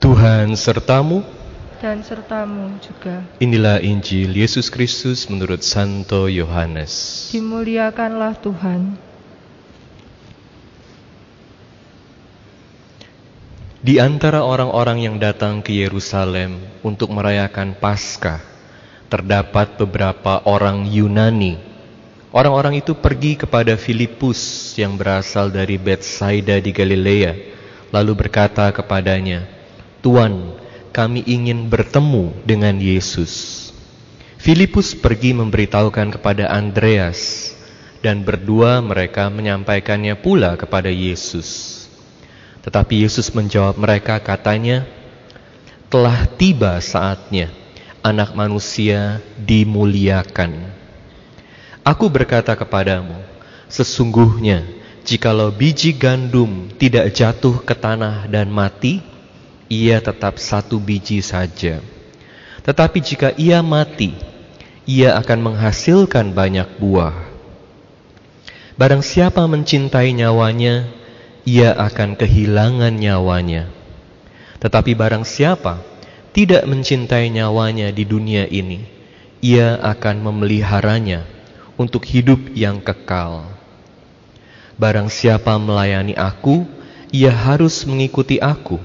Tuhan sertamu. dan sertamu juga. Inilah Injil Yesus Kristus menurut Santo Yohanes. Dimuliakanlah Tuhan. Di antara orang-orang yang datang ke Yerusalem untuk merayakan Paskah, terdapat beberapa orang Yunani. Orang-orang itu pergi kepada Filipus yang berasal dari Bethsaida di Galilea, lalu berkata kepadanya, "Tuan, kami ingin bertemu dengan Yesus." Filipus pergi memberitahukan kepada Andreas, dan berdua mereka menyampaikannya pula kepada Yesus. Tetapi Yesus menjawab mereka katanya, telah tiba saatnya anak manusia dimuliakan. Aku berkata kepadamu, sesungguhnya jikalau biji gandum tidak jatuh ke tanah dan mati, ia tetap satu biji saja. Tetapi jika ia mati, ia akan menghasilkan banyak buah. Barang siapa mencintai nyawanya, ia akan kehilangan nyawanya. Tetapi barang siapa tidak mencintai nyawanya di dunia ini, ia akan memeliharanya untuk hidup yang kekal. Barang siapa melayani aku, ia harus mengikuti aku.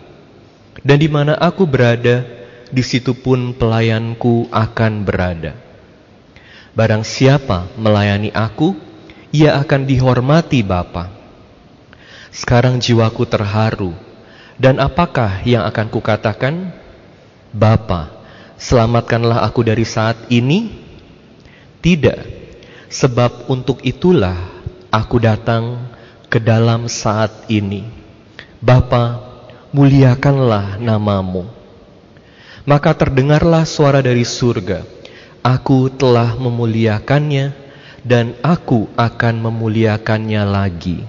Dan di mana aku berada, di situ pun pelayanku akan berada. Barang siapa melayani aku, ia akan dihormati Bapa. Sekarang jiwaku terharu. Dan apakah yang akan kukatakan? Bapa, selamatkanlah aku dari saat ini? Tidak, sebab untuk itulah aku datang ke dalam saat ini. Bapa, muliakanlah namamu. Maka terdengarlah suara dari surga. Aku telah memuliakannya dan aku akan memuliakannya lagi.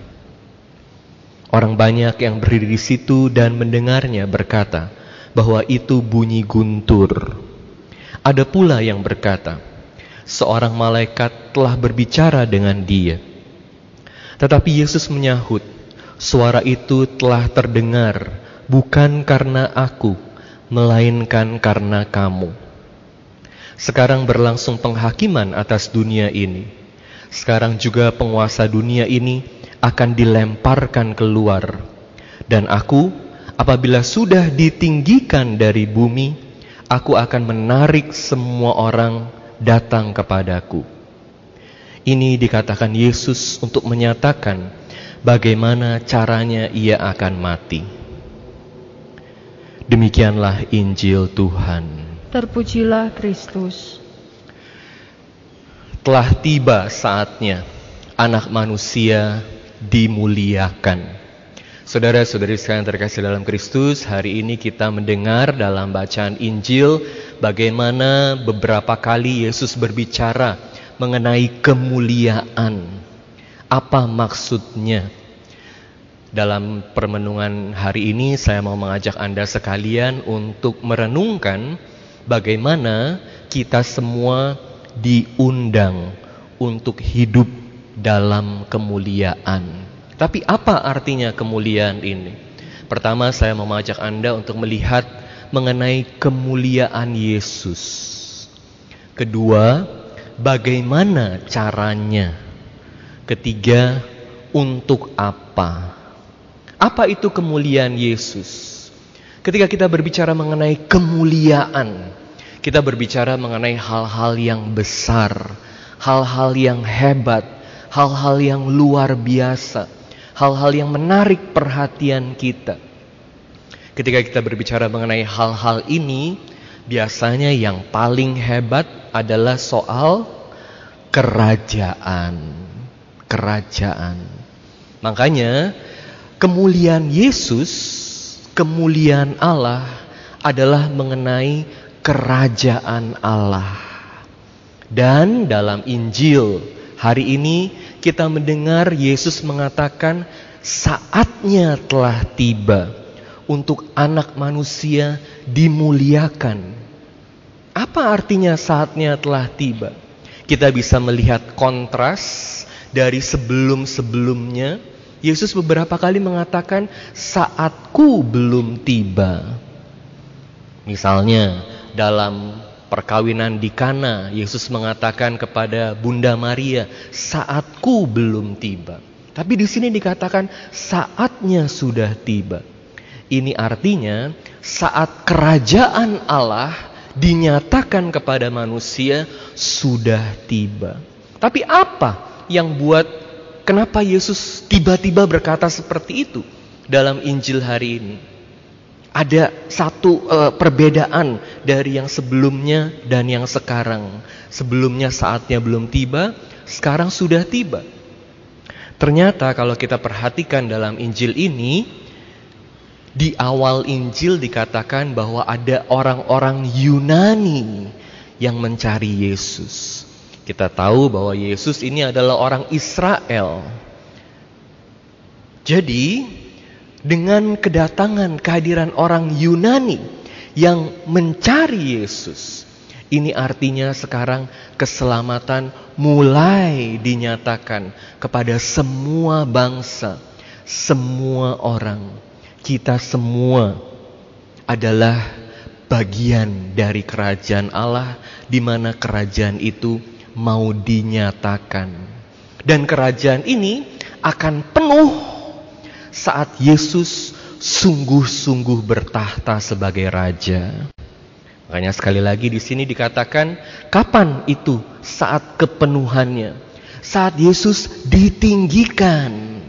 Orang banyak yang berdiri di situ dan mendengarnya berkata bahwa itu bunyi guntur. Ada pula yang berkata, seorang malaikat telah berbicara dengan dia. Tetapi Yesus menyahut, suara itu telah terdengar bukan karena aku, melainkan karena kamu. Sekarang berlangsung penghakiman atas dunia ini. Sekarang juga penguasa dunia ini akan dilemparkan keluar. Dan aku, apabila sudah ditinggikan dari bumi, aku akan menarik semua orang datang kepadaku. Ini dikatakan Yesus untuk menyatakan bagaimana caranya ia akan mati. Demikianlah Injil Tuhan. Terpujilah Kristus. Telah tiba saatnya anak manusia dimuliakan. Saudara-saudari sekalian terkasih dalam Kristus, hari ini kita mendengar dalam bacaan Injil bagaimana beberapa kali Yesus berbicara mengenai kemuliaan. Apa maksudnya? Dalam permenungan hari ini saya mau mengajak Anda sekalian untuk merenungkan bagaimana kita semua diundang untuk hidup dalam kemuliaan. Tapi apa artinya kemuliaan ini? Pertama saya mau mengajak Anda untuk melihat mengenai kemuliaan Yesus. Kedua, bagaimana caranya? Ketiga, untuk apa? Apa itu kemuliaan Yesus? Ketika kita berbicara mengenai kemuliaan, kita berbicara mengenai hal-hal yang besar, hal-hal yang hebat, hal-hal yang luar biasa, hal-hal yang menarik perhatian kita. Ketika kita berbicara mengenai hal-hal ini, biasanya yang paling hebat adalah soal kerajaan. Kerajaan. Makanya, kemuliaan Yesus, kemuliaan Allah adalah mengenai kerajaan Allah. Dan dalam Injil hari ini kita mendengar Yesus mengatakan saatnya telah tiba untuk anak manusia dimuliakan. Apa artinya saatnya telah tiba? Kita bisa melihat kontras dari sebelum-sebelumnya. Yesus beberapa kali mengatakan saatku belum tiba. Misalnya dalam perkawinan di Kana, Yesus mengatakan kepada Bunda Maria, "Saatku belum tiba." Tapi di sini dikatakan saatnya sudah tiba. Ini artinya saat kerajaan Allah dinyatakan kepada manusia sudah tiba. Tapi apa yang buat kenapa Yesus tiba-tiba berkata seperti itu dalam Injil hari ini? Ada satu uh, perbedaan dari yang sebelumnya dan yang sekarang. Sebelumnya saatnya belum tiba, sekarang sudah tiba. Ternyata kalau kita perhatikan dalam Injil ini, di awal Injil dikatakan bahwa ada orang-orang Yunani yang mencari Yesus. Kita tahu bahwa Yesus ini adalah orang Israel. Jadi, dengan kedatangan kehadiran orang Yunani yang mencari Yesus. Ini artinya sekarang keselamatan mulai dinyatakan kepada semua bangsa, semua orang. Kita semua adalah bagian dari kerajaan Allah di mana kerajaan itu mau dinyatakan. Dan kerajaan ini akan penuh saat Yesus sungguh-sungguh bertahta sebagai raja. Makanya sekali lagi di sini dikatakan kapan itu saat kepenuhannya? Saat Yesus ditinggikan.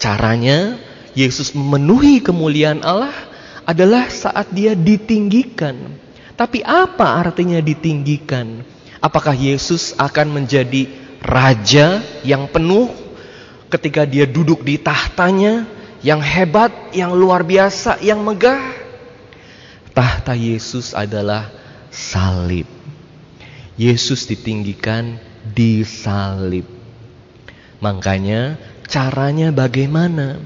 Caranya Yesus memenuhi kemuliaan Allah adalah saat dia ditinggikan. Tapi apa artinya ditinggikan? Apakah Yesus akan menjadi raja yang penuh ketika dia duduk di tahtanya yang hebat, yang luar biasa, yang megah. Tahta Yesus adalah salib. Yesus ditinggikan di salib. Makanya caranya bagaimana?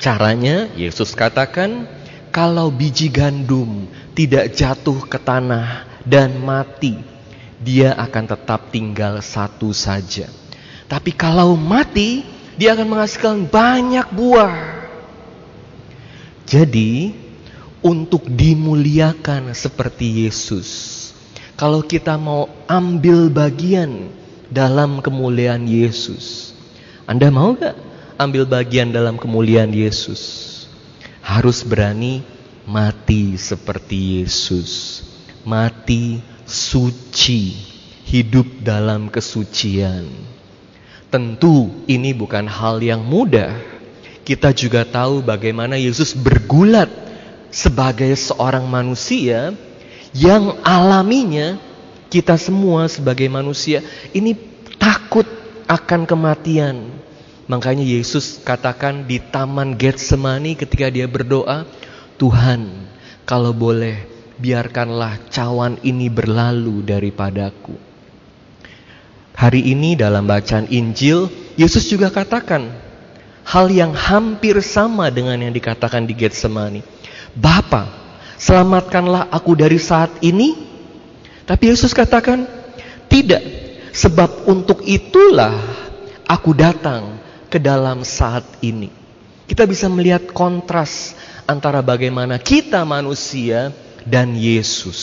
Caranya Yesus katakan kalau biji gandum tidak jatuh ke tanah dan mati, dia akan tetap tinggal satu saja. Tapi kalau mati, dia akan menghasilkan banyak buah. Jadi, untuk dimuliakan seperti Yesus, kalau kita mau ambil bagian dalam kemuliaan Yesus, Anda mau gak ambil bagian dalam kemuliaan Yesus? Harus berani mati seperti Yesus, mati suci, hidup dalam kesucian. Tentu ini bukan hal yang mudah. Kita juga tahu bagaimana Yesus bergulat sebagai seorang manusia yang alaminya kita semua sebagai manusia ini takut akan kematian. Makanya Yesus katakan di taman Getsemani ketika dia berdoa, Tuhan, kalau boleh biarkanlah cawan ini berlalu daripadaku. Hari ini dalam bacaan Injil, Yesus juga katakan hal yang hampir sama dengan yang dikatakan di Getsemani. Bapa, selamatkanlah aku dari saat ini. Tapi Yesus katakan, tidak, sebab untuk itulah aku datang ke dalam saat ini. Kita bisa melihat kontras antara bagaimana kita manusia dan Yesus.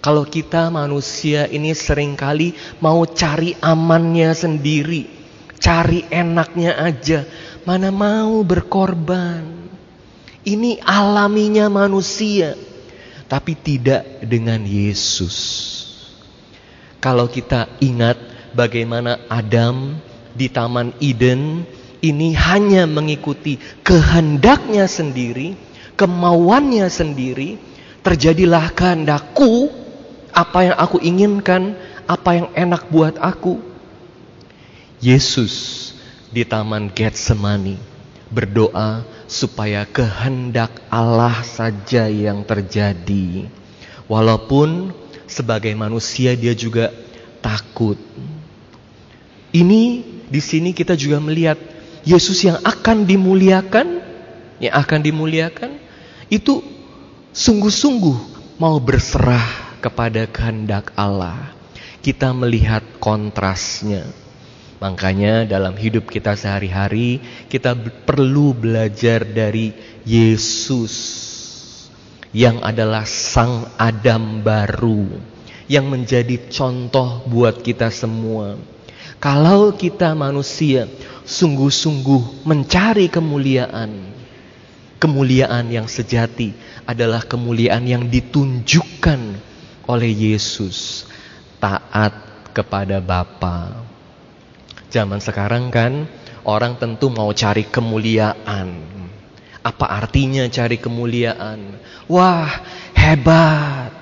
Kalau kita manusia ini sering kali mau cari amannya sendiri, cari enaknya aja, mana mau berkorban. Ini alaminya manusia, tapi tidak dengan Yesus. Kalau kita ingat bagaimana Adam di Taman Eden ini hanya mengikuti kehendaknya sendiri, kemauannya sendiri, terjadilah kehendakku apa yang aku inginkan, apa yang enak buat aku. Yesus di taman Getsemani berdoa supaya kehendak Allah saja yang terjadi. Walaupun sebagai manusia dia juga takut. Ini di sini kita juga melihat Yesus yang akan dimuliakan, yang akan dimuliakan itu sungguh-sungguh mau berserah kepada kehendak Allah. Kita melihat kontrasnya. Makanya dalam hidup kita sehari-hari kita perlu belajar dari Yesus. yang adalah sang Adam baru yang menjadi contoh buat kita semua. Kalau kita manusia sungguh-sungguh mencari kemuliaan, kemuliaan yang sejati adalah kemuliaan yang ditunjukkan oleh Yesus, taat kepada Bapa. Zaman sekarang kan orang tentu mau cari kemuliaan. Apa artinya cari kemuliaan? Wah, hebat.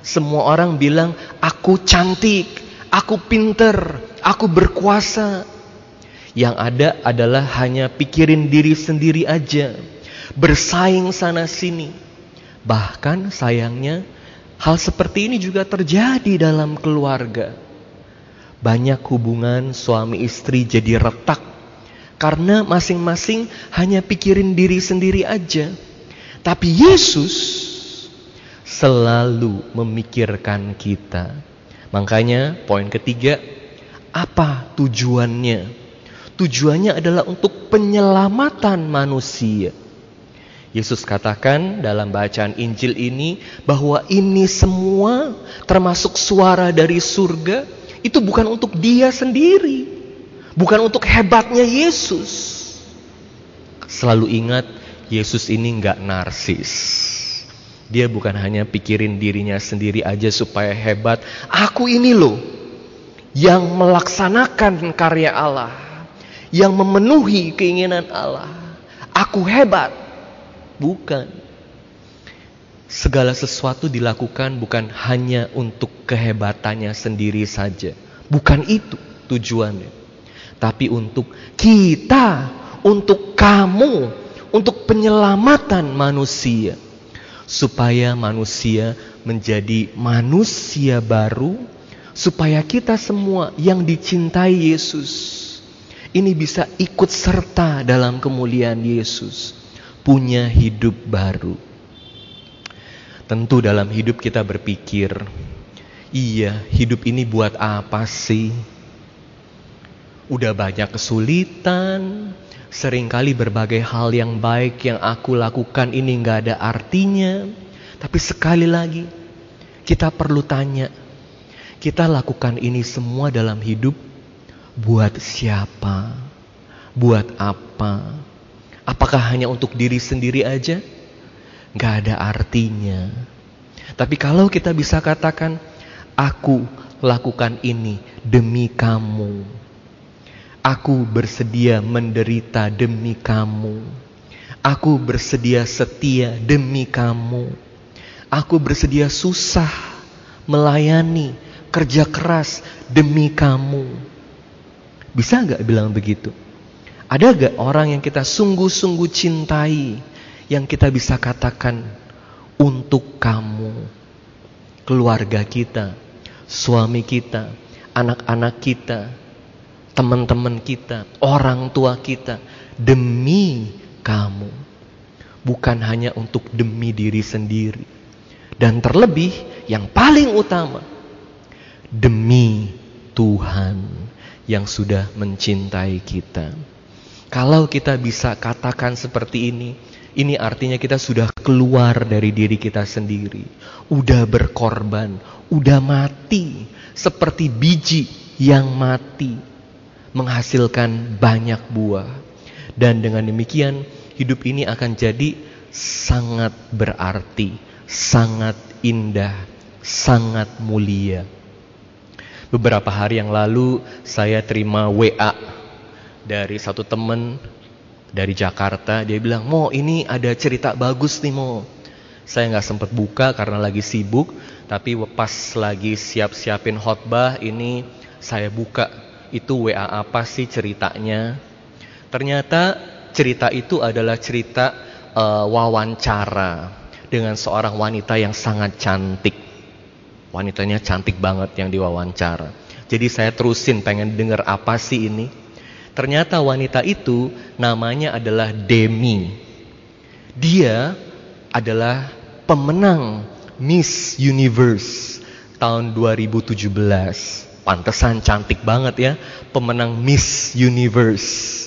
Semua orang bilang, aku cantik, aku pinter, aku berkuasa. Yang ada adalah hanya pikirin diri sendiri aja. Bersaing sana sini. Bahkan sayangnya, hal seperti ini juga terjadi dalam keluarga. Banyak hubungan suami istri jadi retak karena masing-masing hanya pikirin diri sendiri aja. Tapi Yesus selalu memikirkan kita. Makanya poin ketiga, apa tujuannya? Tujuannya adalah untuk penyelamatan manusia. Yesus katakan dalam bacaan Injil ini bahwa ini semua termasuk suara dari surga itu bukan untuk dia sendiri. Bukan untuk hebatnya Yesus. Selalu ingat, Yesus ini nggak narsis. Dia bukan hanya pikirin dirinya sendiri aja supaya hebat. Aku ini loh yang melaksanakan karya Allah, yang memenuhi keinginan Allah. Aku hebat. Bukan. Segala sesuatu dilakukan bukan hanya untuk kehebatannya sendiri saja. Bukan itu tujuannya tapi untuk kita, untuk kamu, untuk penyelamatan manusia, supaya manusia menjadi manusia baru, supaya kita semua yang dicintai Yesus ini bisa ikut serta dalam kemuliaan Yesus, punya hidup baru. Tentu dalam hidup kita berpikir, iya hidup ini buat apa sih? Udah banyak kesulitan, sering kali berbagai hal yang baik yang aku lakukan ini nggak ada artinya. Tapi sekali lagi, kita perlu tanya, kita lakukan ini semua dalam hidup buat siapa? Buat apa? Apakah hanya untuk diri sendiri aja? Gak ada artinya. Tapi kalau kita bisa katakan, aku lakukan ini demi kamu. Aku bersedia menderita demi kamu. Aku bersedia setia demi kamu. Aku bersedia susah melayani, kerja keras demi kamu. Bisa gak bilang begitu? Ada gak orang yang kita sungguh-sungguh cintai, yang kita bisa katakan untuk kamu, keluarga kita, suami kita, anak-anak kita, teman-teman kita, orang tua kita, demi kamu. Bukan hanya untuk demi diri sendiri. Dan terlebih yang paling utama, demi Tuhan yang sudah mencintai kita. Kalau kita bisa katakan seperti ini, ini artinya kita sudah keluar dari diri kita sendiri. Udah berkorban, udah mati. Seperti biji yang mati menghasilkan banyak buah. Dan dengan demikian hidup ini akan jadi sangat berarti, sangat indah, sangat mulia. Beberapa hari yang lalu saya terima WA dari satu teman dari Jakarta. Dia bilang, Mo ini ada cerita bagus nih Mo. Saya nggak sempat buka karena lagi sibuk, tapi pas lagi siap-siapin khotbah ini saya buka itu WA apa sih ceritanya? Ternyata cerita itu adalah cerita uh, wawancara dengan seorang wanita yang sangat cantik. Wanitanya cantik banget yang diwawancara. Jadi saya terusin pengen denger apa sih ini. Ternyata wanita itu namanya adalah Demi. Dia adalah pemenang Miss Universe tahun 2017. Pantesan cantik banget ya, pemenang Miss Universe.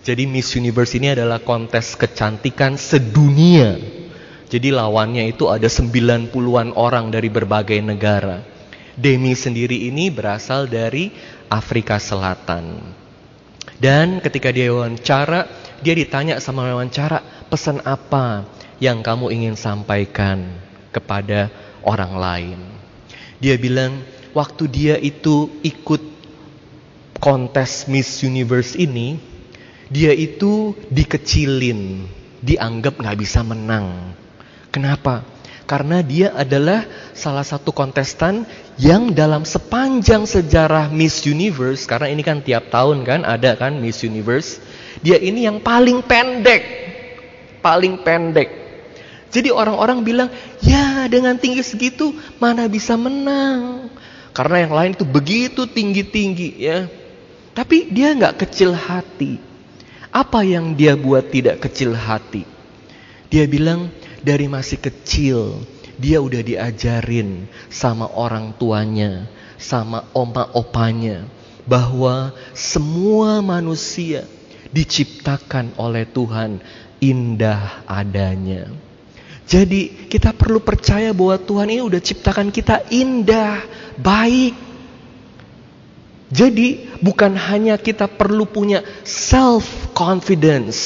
Jadi Miss Universe ini adalah kontes kecantikan sedunia. Jadi lawannya itu ada 90-an orang dari berbagai negara. Demi sendiri ini berasal dari Afrika Selatan. Dan ketika dia wawancara, dia ditanya sama wawancara, pesan apa yang kamu ingin sampaikan kepada orang lain? Dia bilang, waktu dia itu ikut kontes Miss Universe ini, dia itu dikecilin, dianggap nggak bisa menang. Kenapa? Karena dia adalah salah satu kontestan yang dalam sepanjang sejarah Miss Universe, karena ini kan tiap tahun kan ada kan Miss Universe, dia ini yang paling pendek, paling pendek. Jadi orang-orang bilang, ya dengan tinggi segitu mana bisa menang. Karena yang lain itu begitu tinggi-tinggi ya. Tapi dia nggak kecil hati. Apa yang dia buat tidak kecil hati? Dia bilang, dari masih kecil dia udah diajarin sama orang tuanya, sama oma opanya bahwa semua manusia diciptakan oleh Tuhan indah adanya. Jadi kita perlu percaya bahwa Tuhan ini udah ciptakan kita indah, baik. Jadi bukan hanya kita perlu punya self confidence,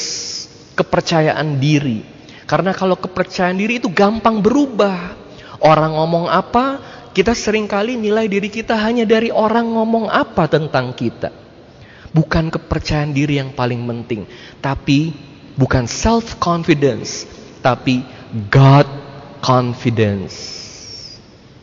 kepercayaan diri, karena kalau kepercayaan diri itu gampang berubah. Orang ngomong apa, kita sering kali nilai diri kita hanya dari orang ngomong apa tentang kita. Bukan kepercayaan diri yang paling penting, tapi bukan self confidence, tapi God confidence.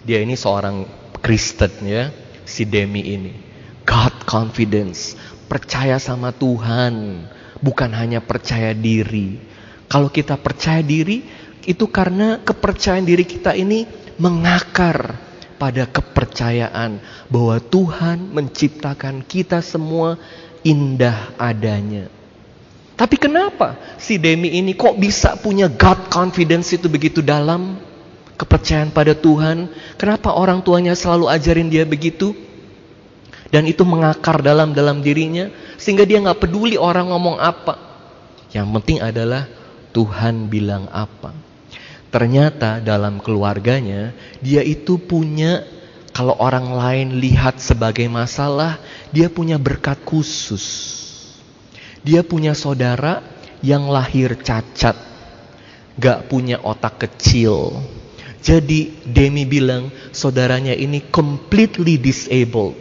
Dia ini seorang Kristen ya, si Demi ini. God confidence, percaya sama Tuhan, bukan hanya percaya diri. Kalau kita percaya diri, itu karena kepercayaan diri kita ini mengakar pada kepercayaan bahwa Tuhan menciptakan kita semua indah adanya. Tapi kenapa si Demi ini kok bisa punya God confidence itu begitu dalam? Kepercayaan pada Tuhan. Kenapa orang tuanya selalu ajarin dia begitu? Dan itu mengakar dalam dalam dirinya sehingga dia nggak peduli orang ngomong apa. Yang penting adalah Tuhan bilang apa. Ternyata dalam keluarganya dia itu punya kalau orang lain lihat sebagai masalah, dia punya berkat khusus. Dia punya saudara yang lahir cacat, gak punya otak kecil. Jadi Demi bilang saudaranya ini completely disabled.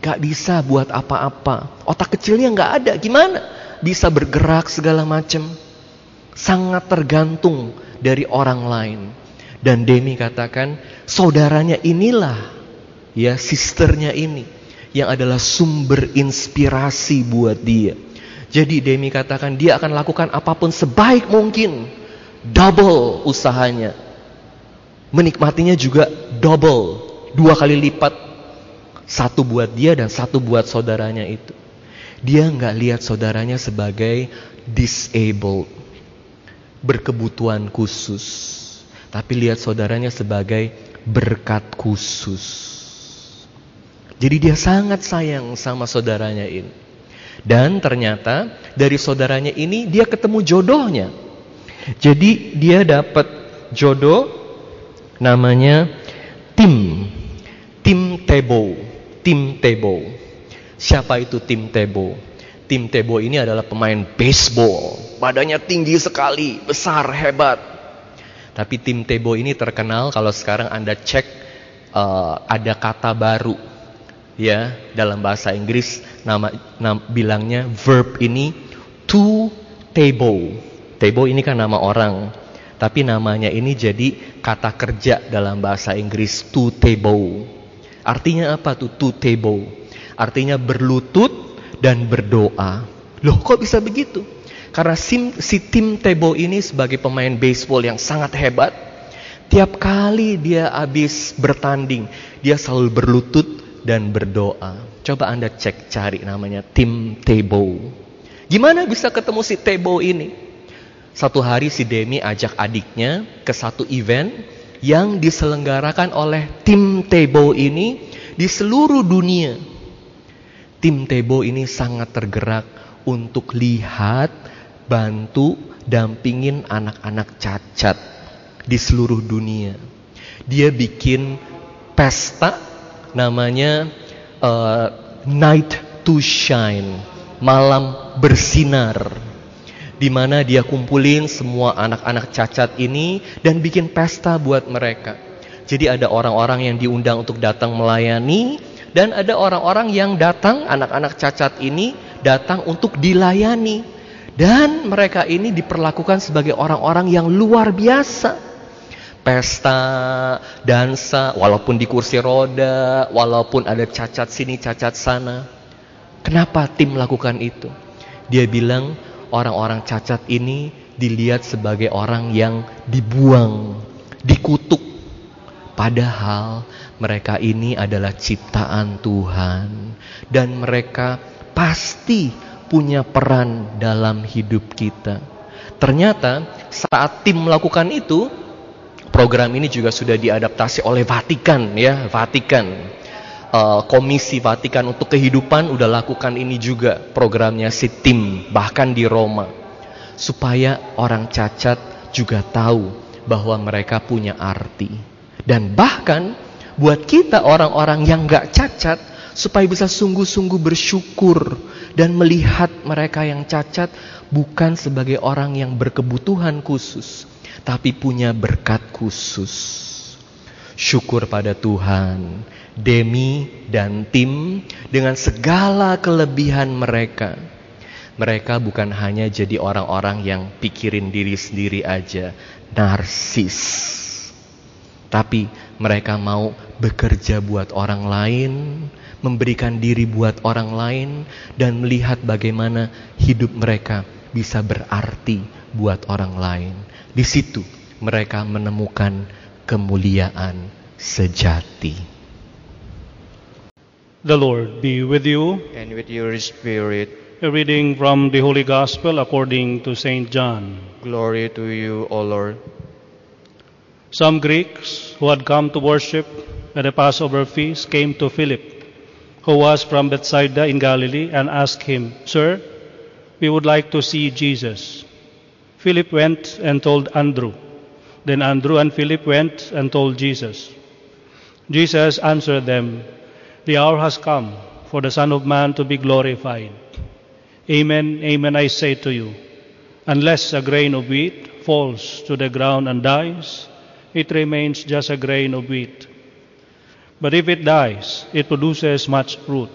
Gak bisa buat apa-apa. Otak kecilnya gak ada. Gimana? Bisa bergerak segala macam sangat tergantung dari orang lain. Dan Demi katakan, saudaranya inilah, ya sisternya ini, yang adalah sumber inspirasi buat dia. Jadi Demi katakan dia akan lakukan apa pun sebaik mungkin, double usahanya. Menikmatinya juga double, dua kali lipat. Satu buat dia dan satu buat saudaranya itu. Dia nggak lihat saudaranya sebagai disabled berkebutuhan khusus. Tapi lihat saudaranya sebagai berkat khusus. Jadi dia sangat sayang sama saudaranya ini. Dan ternyata dari saudaranya ini dia ketemu jodohnya. Jadi dia dapat jodoh namanya Tim. Tim Tebo. Tim Tebo. Siapa itu Tim Tebo? Tim Tebo ini adalah pemain baseball. Badannya tinggi sekali, besar, hebat. Tapi tim Tebo ini terkenal kalau sekarang Anda cek uh, ada kata baru ya dalam bahasa Inggris nama, nama bilangnya verb ini to tebo. Tebo ini kan nama orang, tapi namanya ini jadi kata kerja dalam bahasa Inggris to tebo. Artinya apa tuh to tebo? Artinya berlutut dan berdoa. Loh kok bisa begitu? Karena sim, si Tim Tebow ini sebagai pemain baseball yang sangat hebat, tiap kali dia habis bertanding, dia selalu berlutut dan berdoa. Coba Anda cek cari namanya Tim Tebow. Gimana bisa ketemu si Tebow ini? Satu hari si Demi ajak adiknya ke satu event yang diselenggarakan oleh Tim Tebow ini di seluruh dunia tim Tebo ini sangat tergerak untuk lihat, bantu, dampingin anak-anak cacat di seluruh dunia. Dia bikin pesta namanya uh, Night to Shine, malam bersinar. Di mana dia kumpulin semua anak-anak cacat ini dan bikin pesta buat mereka. Jadi ada orang-orang yang diundang untuk datang melayani dan ada orang-orang yang datang anak-anak cacat ini datang untuk dilayani dan mereka ini diperlakukan sebagai orang-orang yang luar biasa pesta, dansa, walaupun di kursi roda, walaupun ada cacat sini, cacat sana. Kenapa tim melakukan itu? Dia bilang orang-orang cacat ini dilihat sebagai orang yang dibuang, dikutuk. Padahal mereka ini adalah ciptaan Tuhan dan mereka pasti punya peran dalam hidup kita. Ternyata saat tim melakukan itu, Program ini juga sudah diadaptasi oleh Vatikan ya, Vatikan. Uh, Komisi Vatikan untuk Kehidupan udah lakukan ini juga programnya si tim bahkan di Roma supaya orang cacat juga tahu bahwa mereka punya arti dan bahkan buat kita orang-orang yang gak cacat supaya bisa sungguh-sungguh bersyukur dan melihat mereka yang cacat bukan sebagai orang yang berkebutuhan khusus tapi punya berkat khusus. Syukur pada Tuhan, Demi dan tim dengan segala kelebihan mereka. Mereka bukan hanya jadi orang-orang yang pikirin diri sendiri aja, narsis. Tapi mereka mau bekerja buat orang lain, memberikan diri buat orang lain, dan melihat bagaimana hidup mereka bisa berarti buat orang lain. Di situ mereka menemukan kemuliaan sejati. The Lord be with you. and with your spirit. A reading from the Holy Gospel according to St. John. Glory to you, O Lord. Some Greeks who had come to worship at the Passover feast came to Philip, who was from Bethsaida in Galilee, and asked him, Sir, we would like to see Jesus. Philip went and told Andrew. Then Andrew and Philip went and told Jesus. Jesus answered them, The hour has come for the Son of Man to be glorified. Amen, amen, I say to you, unless a grain of wheat falls to the ground and dies, it remains just a grain of wheat. But if it dies, it produces much fruit.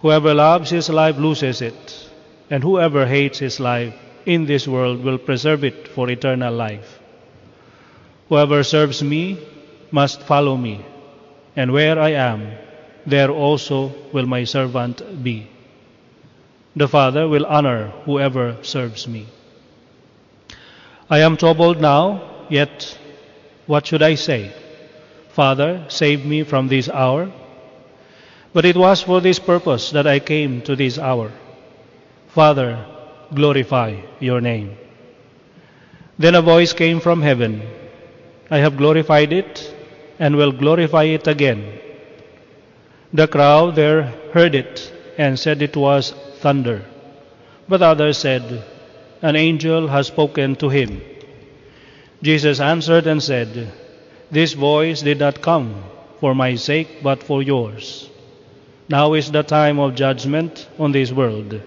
Whoever loves his life loses it, and whoever hates his life in this world will preserve it for eternal life. Whoever serves me must follow me, and where I am, there also will my servant be. The Father will honor whoever serves me. I am troubled now, yet what should I say? Father, save me from this hour. But it was for this purpose that I came to this hour. Father, glorify your name. Then a voice came from heaven I have glorified it and will glorify it again. The crowd there heard it and said it was thunder. But others said, An angel has spoken to him. Jesus answered and said, This voice did not come for my sake, but for yours. Now is the time of judgment on this world.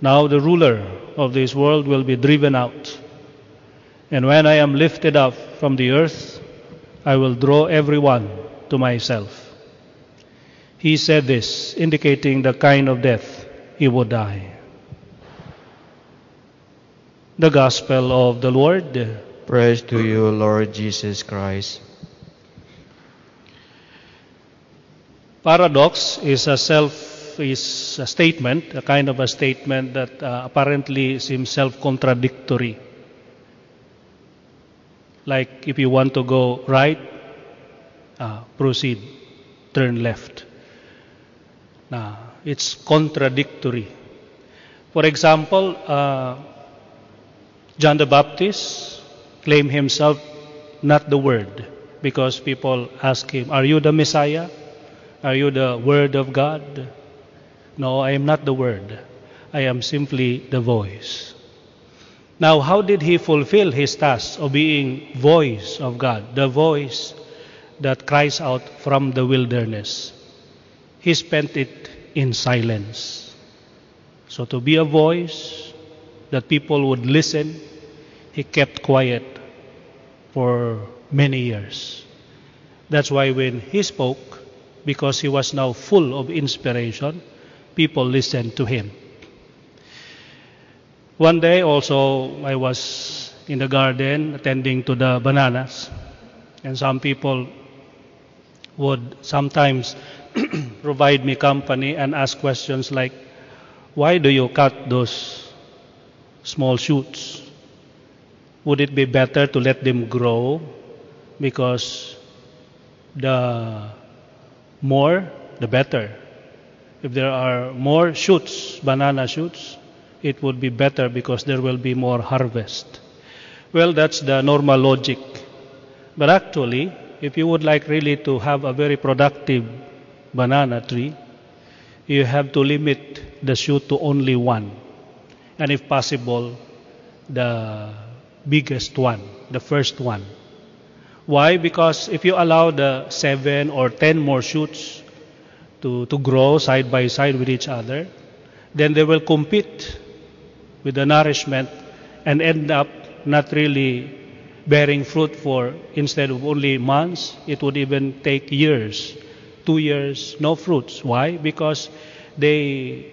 Now the ruler of this world will be driven out. And when I am lifted up from the earth, I will draw everyone to myself. He said this, indicating the kind of death he would die. The Gospel of the Lord. Praise to you, Lord Jesus Christ. Paradox is a self is a statement, a kind of a statement that uh, apparently seems self-contradictory. Like if you want to go right, uh, proceed, turn left. Now, it's contradictory. For example, uh, John the Baptist claimed himself not the Word because people ask him, Are you the Messiah? Are you the Word of God? No, I am not the Word. I am simply the voice. Now, how did he fulfill his task of being voice of God, the voice that cries out from the wilderness? He spent it in silence. So to be a voice that people would listen, he kept quiet for many years. That's why when he spoke, because he was now full of inspiration, people listened to him. One day also I was in the garden attending to the bananas and some people would sometimes provide me company and ask questions like why do you cut those small shoots would it be better to let them grow because the more the better if there are more shoots banana shoots it would be better because there will be more harvest. Well, that's the normal logic. But actually, if you would like really to have a very productive banana tree, you have to limit the shoot to only one. And if possible, the biggest one, the first one. Why? Because if you allow the seven or ten more shoots to, to grow side by side with each other, then they will compete with the nourishment and end up not really bearing fruit for instead of only months, it would even take years, two years, no fruits. Why? Because they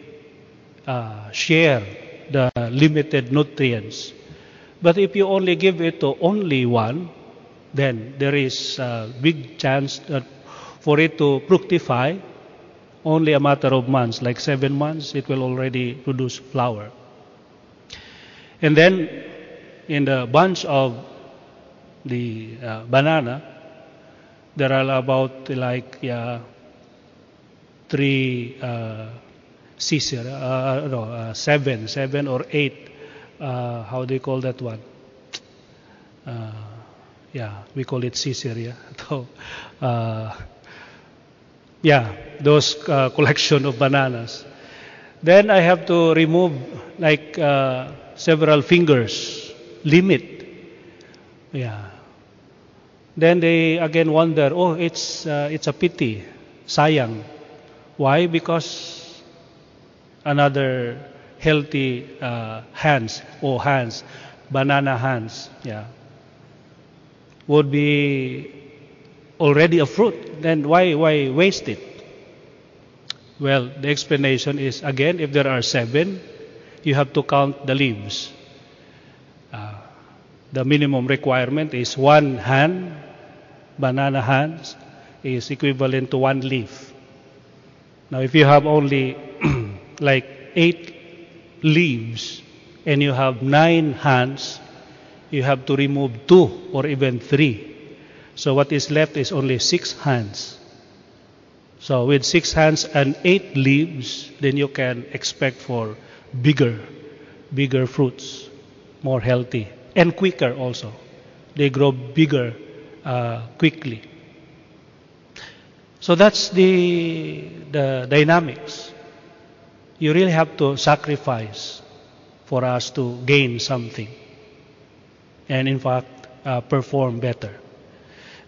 uh, share the limited nutrients. But if you only give it to only one, then there is a big chance that for it to fructify, only a matter of months, like seven months, it will already produce flower. And then in the bunch of the uh, banana, there are about like yeah, three uh, sisir, uh, no, uh, seven, seven or eight. Uh, how do you call that one? Uh, yeah, we call it. Yeah, so, uh, yeah, those uh, collection of bananas. Then I have to remove like uh, several fingers limit. Yeah. Then they again wonder, oh, it's uh, it's a pity, sayang. Why? Because another healthy uh, hands or hands, banana hands, yeah, would be already a fruit. Then why why waste it? Well, the explanation is again, if there are seven, you have to count the leaves. Uh, the minimum requirement is one hand, banana hands, is equivalent to one leaf. Now, if you have only like eight leaves and you have nine hands, you have to remove two or even three. So, what is left is only six hands. So, with six hands and eight leaves, then you can expect for bigger, bigger fruits, more healthy, and quicker also. They grow bigger uh, quickly. So that's the, the dynamics. You really have to sacrifice for us to gain something. And in fact, uh, perform better.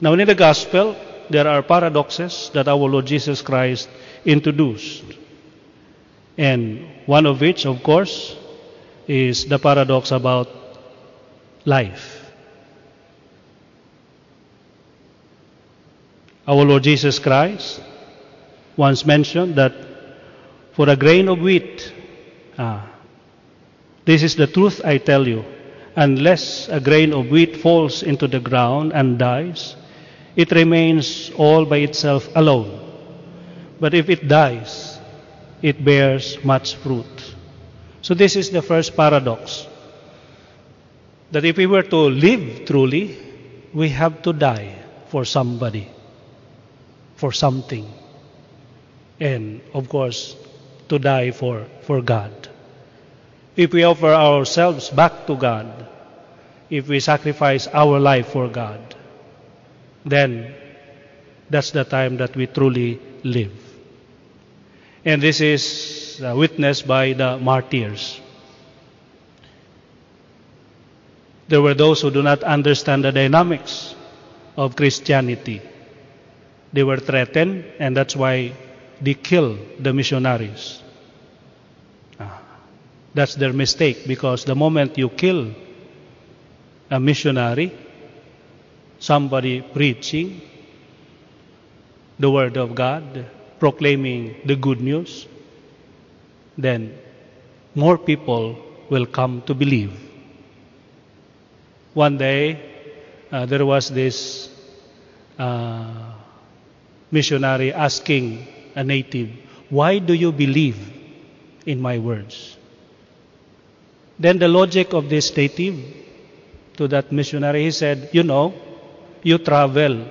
Now, in the gospel, there are paradoxes that our Lord Jesus Christ introduced. And one of which, of course, is the paradox about life. Our Lord Jesus Christ once mentioned that for a grain of wheat, ah, this is the truth I tell you, unless a grain of wheat falls into the ground and dies, it remains all by itself alone. But if it dies, it bears much fruit. So, this is the first paradox that if we were to live truly, we have to die for somebody, for something, and of course, to die for, for God. If we offer ourselves back to God, if we sacrifice our life for God, then that's the time that we truly live. And this is witnessed by the martyrs. There were those who do not understand the dynamics of Christianity. They were threatened, and that's why they kill the missionaries. Ah, That's their mistake because the moment you kill a missionary, somebody preaching the word of God, proclaiming the good news, then more people will come to believe. One day, uh, there was this uh, missionary asking a native, Why do you believe in my words? Then the logic of this native to that missionary, he said, You know, you travel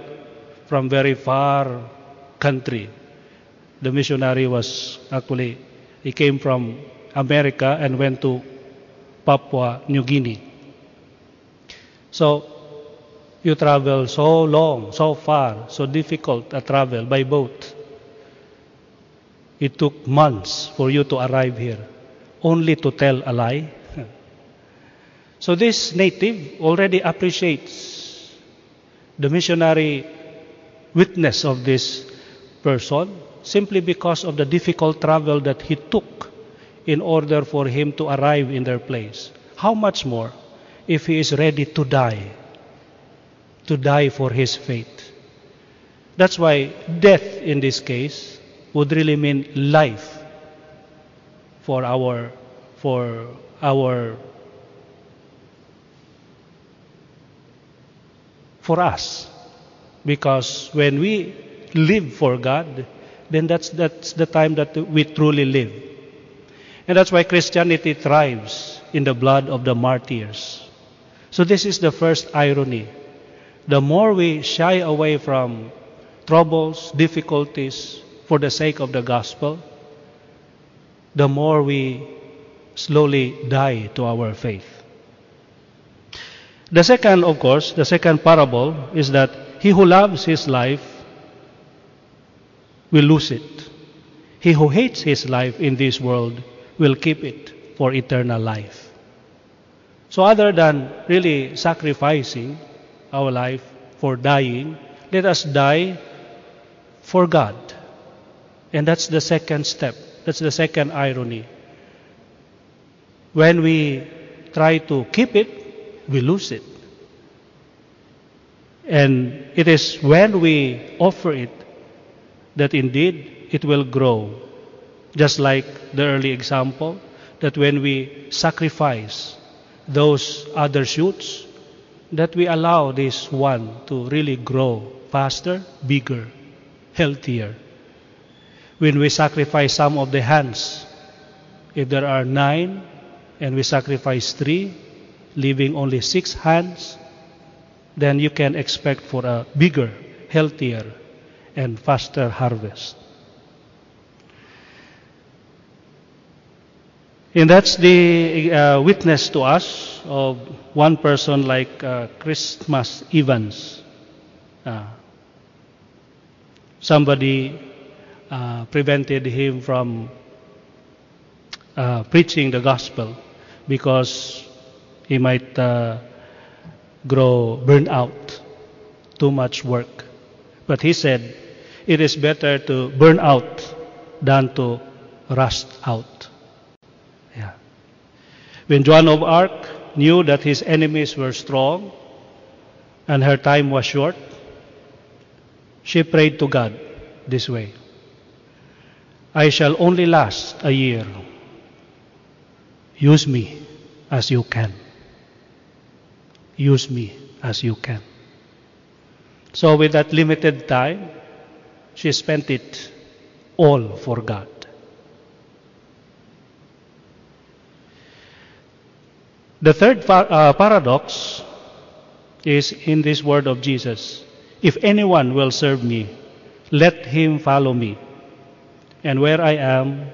from very far country. The missionary was actually, he came from America and went to Papua New Guinea. So, you travel so long, so far, so difficult a travel by boat. It took months for you to arrive here, only to tell a lie. so this native already appreciates the missionary witness of this person simply because of the difficult travel that he took in order for him to arrive in their place. How much more if he is ready to die, to die for his faith? That's why death in this case would really mean life for our for our for us. Because when we live for God then that's that's the time that we truly live. And that's why Christianity thrives in the blood of the martyrs. So this is the first irony. The more we shy away from troubles difficulties for the sake of the gospel the more we slowly die to our faith the second, of course, the second parable is that he who loves his life will lose it. He who hates his life in this world will keep it for eternal life. So, other than really sacrificing our life for dying, let us die for God. And that's the second step. That's the second irony. When we try to keep it, we lose it. And it is when we offer it that indeed it will grow. Just like the early example, that when we sacrifice those other shoots, that we allow this one to really grow faster, bigger, healthier. When we sacrifice some of the hands, if there are nine and we sacrifice three, leaving only six hands, then you can expect for a bigger, healthier, and faster harvest. And that's the uh, witness to us of one person like uh, Christmas Evans. Uh, somebody uh, prevented him from uh, preaching the gospel because he might uh, grow burned out, too much work. But he said, it is better to burn out than to rust out. Yeah. When Joan of Arc knew that his enemies were strong and her time was short, she prayed to God this way I shall only last a year. Use me as you can. Use me as you can. So, with that limited time, she spent it all for God. The third par- uh, paradox is in this word of Jesus If anyone will serve me, let him follow me. And where I am,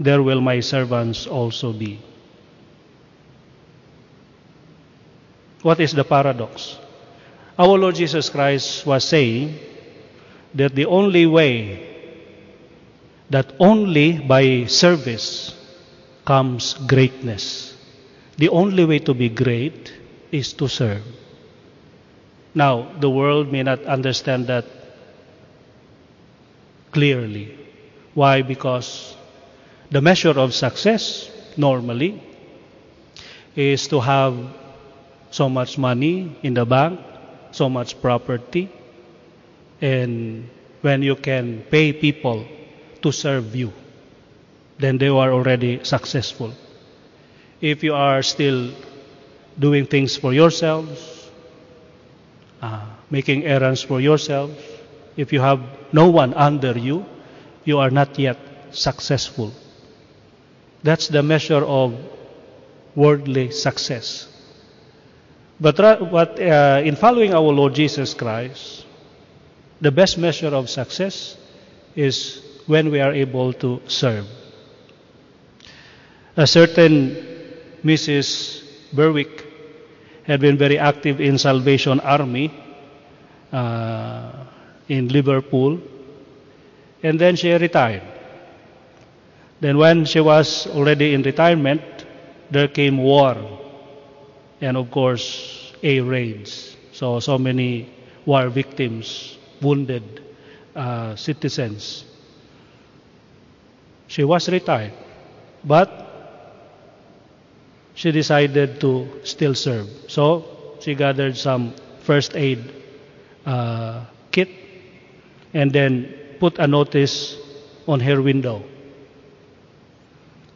there will my servants also be. What is the paradox? Our Lord Jesus Christ was saying that the only way that only by service comes greatness. The only way to be great is to serve. Now, the world may not understand that clearly. Why? Because the measure of success normally is to have so much money in the bank, so much property, and when you can pay people to serve you, then they are already successful. If you are still doing things for yourselves, uh, making errands for yourselves, if you have no one under you, you are not yet successful. That's the measure of worldly success. But, uh, in following our Lord Jesus Christ, the best measure of success is when we are able to serve. A certain Mrs. Berwick had been very active in Salvation Army uh, in Liverpool, and then she retired. Then, when she was already in retirement, there came war, and of course, air raids. So, so many war victims, wounded uh, citizens. She was retired, but she decided to still serve. So she gathered some first aid uh, kit and then put a notice on her window.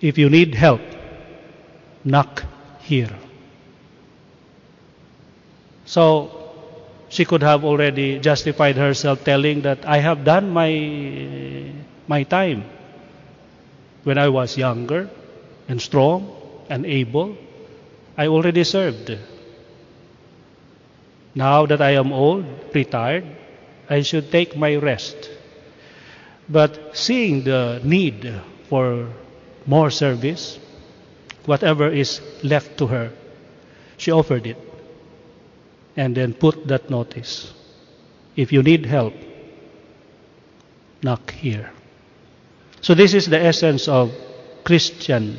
If you need help, knock here. So she could have already justified herself telling that I have done my my time when I was younger and strong and able. I already served. Now that I am old, retired, I should take my rest. But seeing the need for more service, whatever is left to her, she offered it and then put that notice. If you need help, knock here. So this is the essence of Christian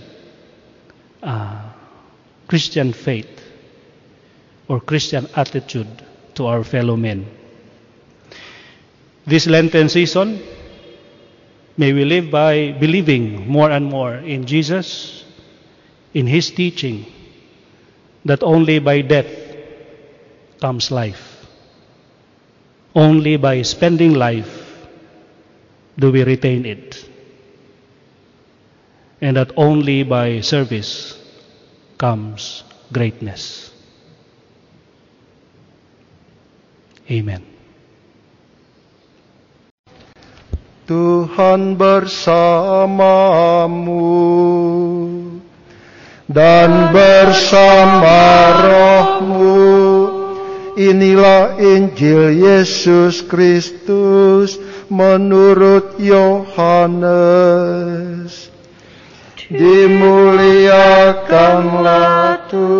uh, Christian faith or Christian attitude to our fellow men. This Lenten season, may we live by believing more and more in Jesus, in His teaching, that only by death comes life. Only by spending life do we retain it. And that only by service comes greatness. Amen. Tuhan bersamamu dan bersama rohmu. Inilah Injil Yesus Kristus menurut Yohanes. Dimuliakanlah Tuhan.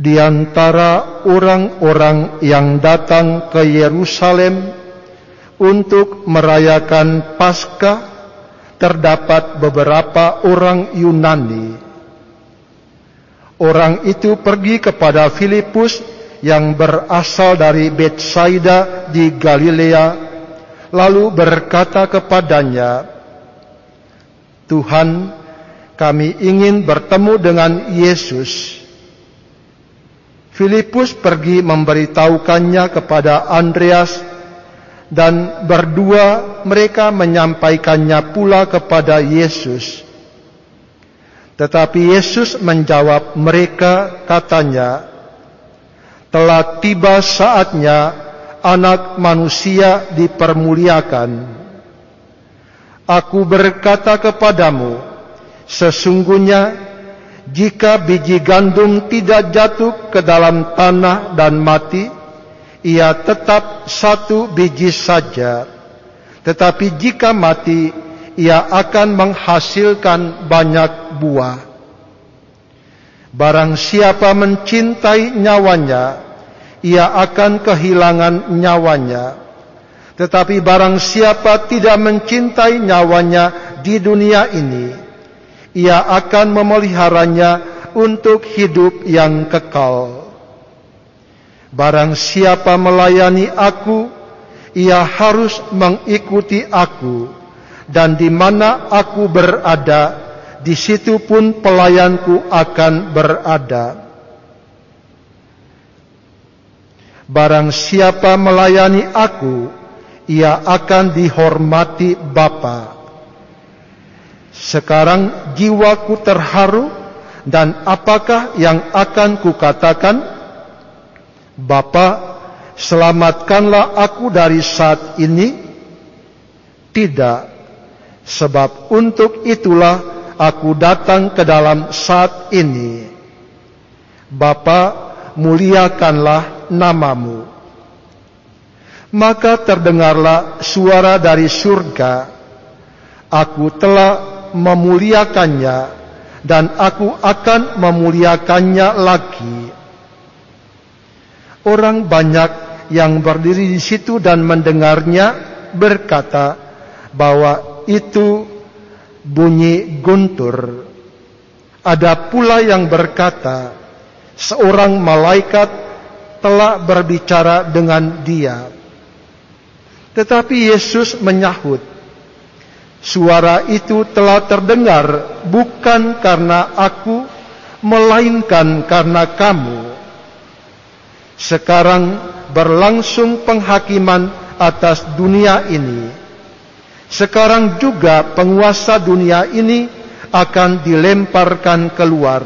Di antara orang-orang yang datang ke Yerusalem untuk merayakan Paskah terdapat beberapa orang Yunani. Orang itu pergi kepada Filipus yang berasal dari Betsaida di Galilea lalu berkata kepadanya, Tuhan, kami ingin bertemu dengan Yesus. Filipus pergi memberitahukannya kepada Andreas dan berdua mereka menyampaikannya pula kepada Yesus. Tetapi Yesus menjawab mereka katanya, telah tiba saatnya anak manusia dipermuliakan. Aku berkata kepadamu, sesungguhnya jika biji gandum tidak jatuh ke dalam tanah dan mati, ia tetap satu biji saja. Tetapi jika mati, ia akan menghasilkan banyak buah. Barang siapa mencintai nyawanya, ia akan kehilangan nyawanya. Tetapi barang siapa tidak mencintai nyawanya di dunia ini, ia akan memeliharanya untuk hidup yang kekal. Barang siapa melayani aku, ia harus mengikuti aku, dan di mana aku berada, di situ pun pelayanku akan berada. Barang siapa melayani aku, ia akan dihormati Bapa. Sekarang jiwaku terharu dan apakah yang akan kukatakan? Bapa, selamatkanlah aku dari saat ini. Tidak, sebab untuk itulah aku datang ke dalam saat ini. Bapa, muliakanlah namamu. Maka terdengarlah suara dari surga. Aku telah memuliakannya dan aku akan memuliakannya lagi. Orang banyak yang berdiri di situ dan mendengarnya berkata bahwa itu bunyi guntur. Ada pula yang berkata seorang malaikat telah berbicara dengan dia. Tetapi Yesus menyahut, suara itu telah terdengar bukan karena aku, melainkan karena kamu. Sekarang berlangsung penghakiman atas dunia ini. Sekarang juga penguasa dunia ini akan dilemparkan keluar.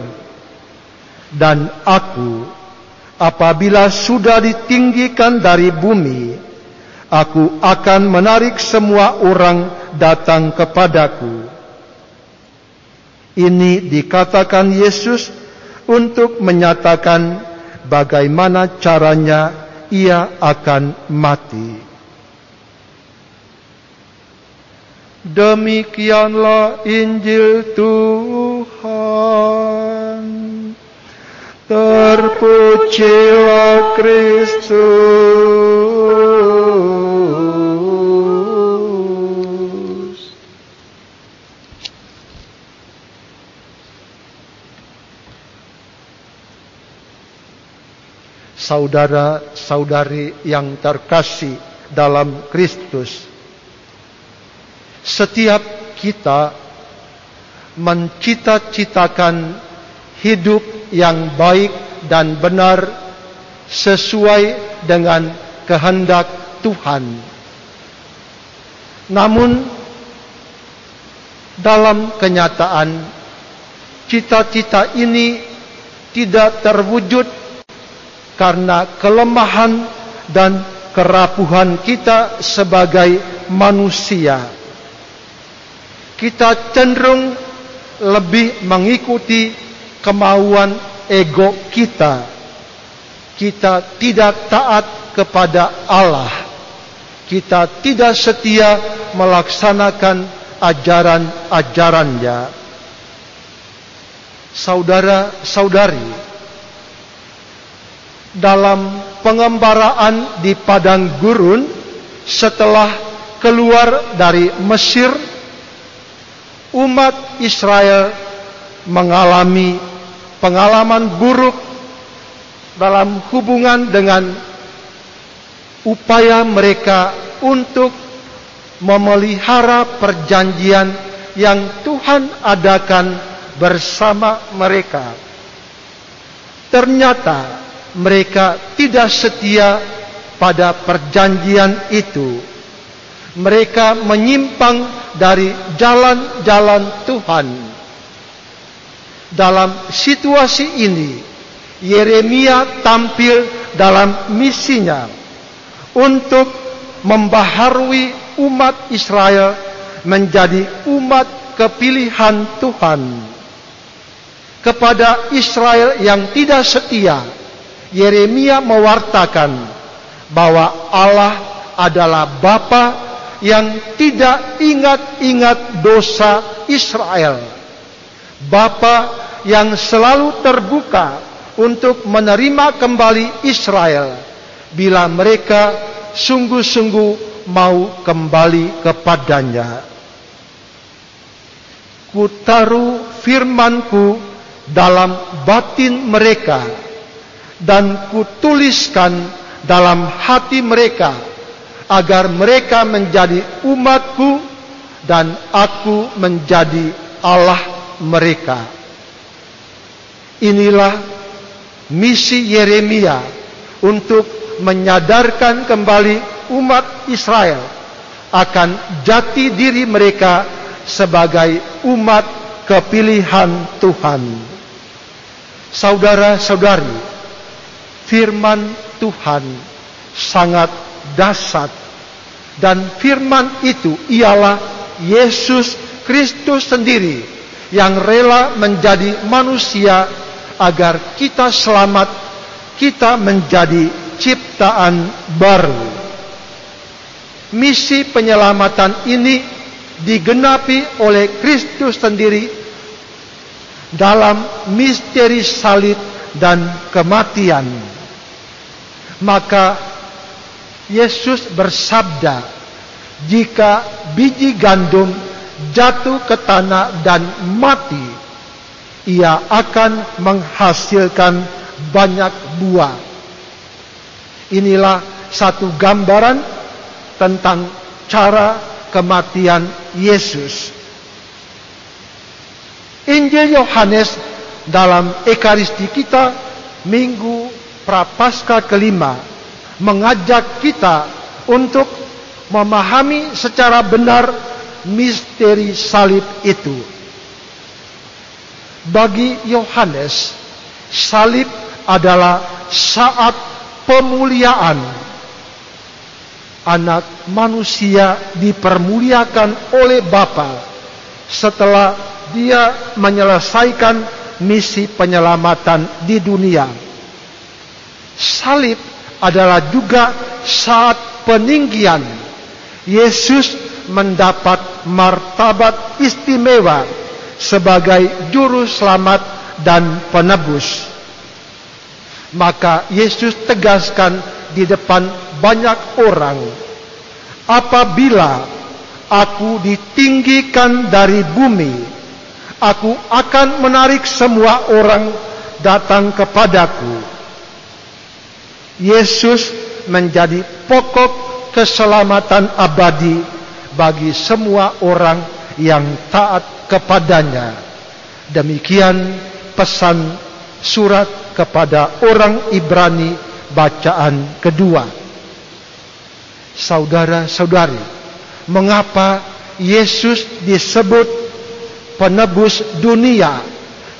Dan aku, apabila sudah ditinggikan dari bumi, aku akan menarik semua orang datang kepadaku. Ini dikatakan Yesus untuk menyatakan bagaimana caranya ia akan mati. Demikianlah Injil Tuhan. Terpujilah Kristus. Saudara-saudari yang terkasih dalam Kristus. Setiap kita mencita-citakan hidup yang baik dan benar sesuai dengan kehendak Tuhan. Namun dalam kenyataan cita-cita ini tidak terwujud karena kelemahan dan kerapuhan kita sebagai manusia. Kita cenderung lebih mengikuti kemauan ego kita. Kita tidak taat kepada Allah. Kita tidak setia melaksanakan ajaran-ajarannya. Saudara-saudari, dalam pengembaraan di padang gurun setelah keluar dari Mesir, umat Israel mengalami pengalaman buruk dalam hubungan dengan upaya mereka untuk memelihara perjanjian yang Tuhan adakan bersama mereka. Ternyata mereka tidak setia pada perjanjian itu. Mereka menyimpang dari jalan-jalan Tuhan. Dalam situasi ini, Yeremia tampil dalam misinya untuk membaharui umat Israel menjadi umat kepilihan Tuhan. Kepada Israel yang tidak setia, Yeremia mewartakan bahwa Allah adalah Bapa yang tidak ingat-ingat dosa Israel. Bapa yang selalu terbuka untuk menerima kembali Israel bila mereka sungguh-sungguh mau kembali kepadanya. Kutaruh firmanku dalam batin mereka dan kutuliskan dalam hati mereka agar mereka menjadi umatku dan aku menjadi Allah mereka. Inilah misi Yeremia untuk menyadarkan kembali umat Israel akan jati diri mereka sebagai umat kepilihan Tuhan. Saudara-saudari, firman Tuhan sangat dasar dan firman itu ialah Yesus Kristus sendiri yang rela menjadi manusia agar kita selamat, kita menjadi ciptaan baru. Misi penyelamatan ini digenapi oleh Kristus sendiri dalam misteri salib dan kematian. Maka Yesus bersabda, jika biji gandum jatuh ke tanah dan mati, ia akan menghasilkan banyak buah. Inilah satu gambaran tentang cara kematian Yesus. Injil Yohanes dalam Ekaristi kita Minggu Prapaskah kelima mengajak kita untuk memahami secara benar misteri salib itu. Bagi Yohanes, salib adalah saat pemuliaan. Anak manusia dipermuliakan oleh Bapa setelah dia menyelesaikan misi penyelamatan di dunia. Salib adalah juga saat peninggian. Yesus mendapat martabat istimewa sebagai juru selamat dan penebus. Maka Yesus tegaskan di depan banyak orang, apabila aku ditinggikan dari bumi, aku akan menarik semua orang datang kepadaku. Yesus menjadi pokok keselamatan abadi bagi semua orang yang taat kepadanya. Demikian pesan surat kepada orang Ibrani bacaan kedua. Saudara-saudari, mengapa Yesus disebut penebus dunia,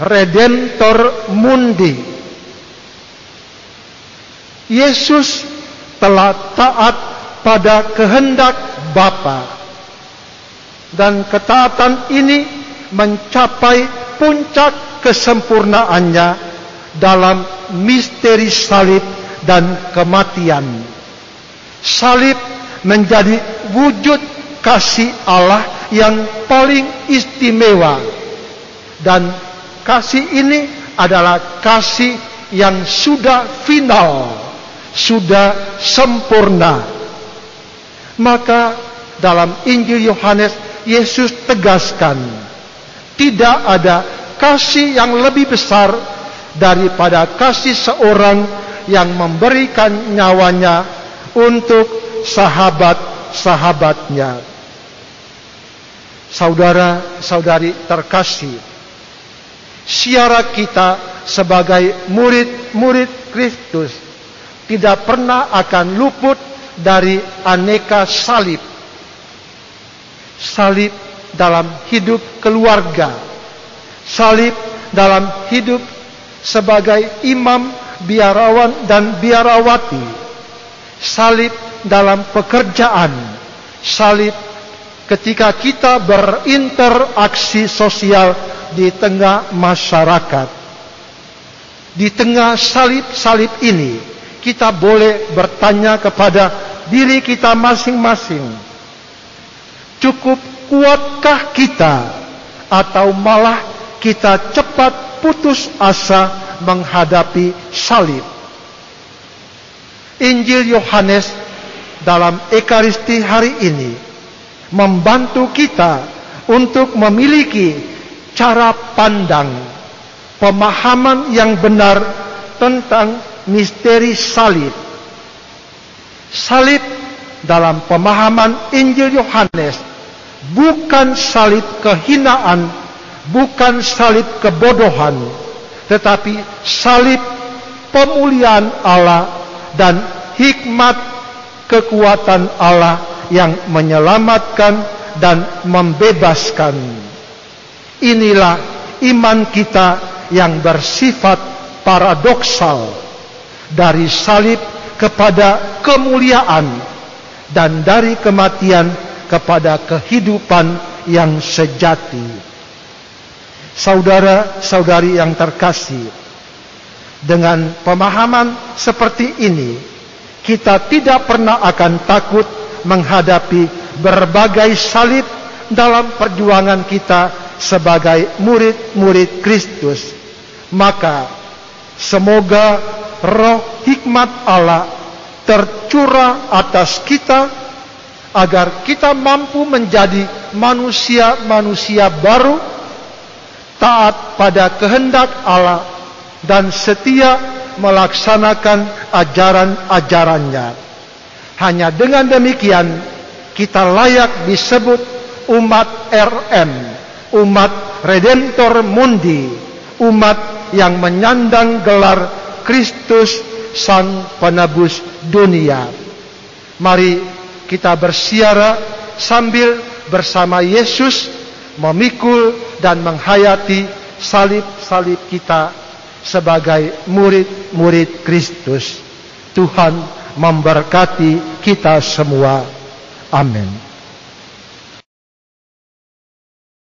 redemptor mundi? Yesus telah taat pada kehendak Bapa. Dan ketaatan ini mencapai puncak kesempurnaannya dalam misteri salib dan kematian. Salib menjadi wujud kasih Allah yang paling istimewa. Dan kasih ini adalah kasih yang sudah final sudah sempurna. Maka dalam Injil Yohanes Yesus tegaskan tidak ada kasih yang lebih besar daripada kasih seorang yang memberikan nyawanya untuk sahabat-sahabatnya. Saudara-saudari terkasih, siara kita sebagai murid-murid Kristus tidak pernah akan luput dari aneka salib. Salib dalam hidup keluarga, salib dalam hidup sebagai imam, biarawan dan biarawati, salib dalam pekerjaan, salib ketika kita berinteraksi sosial di tengah masyarakat. Di tengah salib-salib ini, kita boleh bertanya kepada diri kita masing-masing. Cukup kuatkah kita atau malah kita cepat putus asa menghadapi salib? Injil Yohanes dalam Ekaristi hari ini membantu kita untuk memiliki cara pandang, pemahaman yang benar tentang misteri salib. Salib dalam pemahaman Injil Yohanes bukan salib kehinaan, bukan salib kebodohan, tetapi salib pemulihan Allah dan hikmat kekuatan Allah yang menyelamatkan dan membebaskan. Inilah iman kita yang bersifat paradoksal dari salib kepada kemuliaan dan dari kematian kepada kehidupan yang sejati. Saudara-saudari yang terkasih, dengan pemahaman seperti ini, kita tidak pernah akan takut menghadapi berbagai salib dalam perjuangan kita sebagai murid-murid Kristus. Maka semoga roh hikmat Allah tercurah atas kita agar kita mampu menjadi manusia-manusia baru taat pada kehendak Allah dan setia melaksanakan ajaran-ajarannya. Hanya dengan demikian kita layak disebut umat RM, umat Redemptor Mundi, umat yang menyandang gelar Kristus Sang Penebus Dunia. Mari kita bersiara sambil bersama Yesus memikul dan menghayati salib-salib kita sebagai murid-murid Kristus. Tuhan memberkati kita semua. Amin.